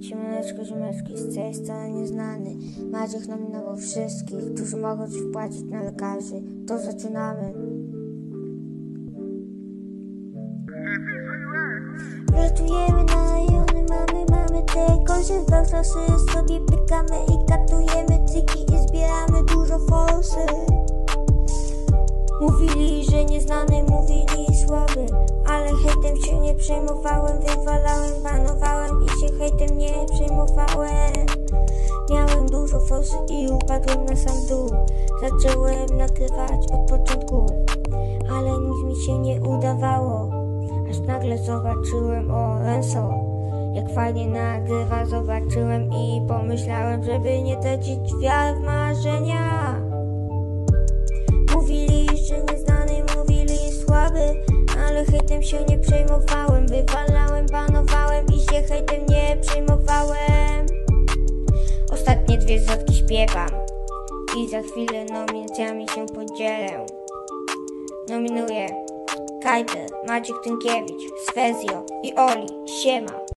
Siemaneczko ziomeczki, z tej strony nieznany. Maciek nominował wszystkich, którzy mogą ci wpłacić na lekarzy. To zaczynamy. Ratujemy najony, mamy, mamy tego, że czasy sobie pykamy i katujemy cyki i zbieramy dużo forsy. Mówili, że nieznany, mówili słaby hejtem się nie przejmowałem Wywalałem, panowałem i się hejtem nie przejmowałem. Miałem dużo forsy i upadłem na sam dół. Zacząłem nagrywać od początku Ale nic mi się nie udawało. Aż nagle zobaczyłem o Jak fajnie nagrywa zobaczyłem i pomyślałem Żeby nie tracić wiary w marzenia Się nie przejmowałem. Wywalałem, banowałem i się hejtem nie przejmowałem. Ostatnie dwie zwrotki śpiewam I za chwilę nominacjami się podzielę. Nominuję Kajter, Maciek Tynkiewicz, Sfezio i Oli Siema